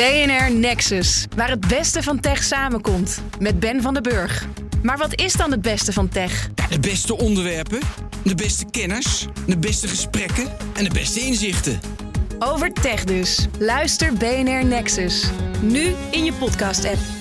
BNR Nexus, waar het beste van tech samenkomt. Met Ben van den Burg. Maar wat is dan het beste van tech? De beste onderwerpen, de beste kennis, de beste gesprekken en de beste inzichten. Over tech dus. Luister BNR Nexus. Nu in je podcast-app.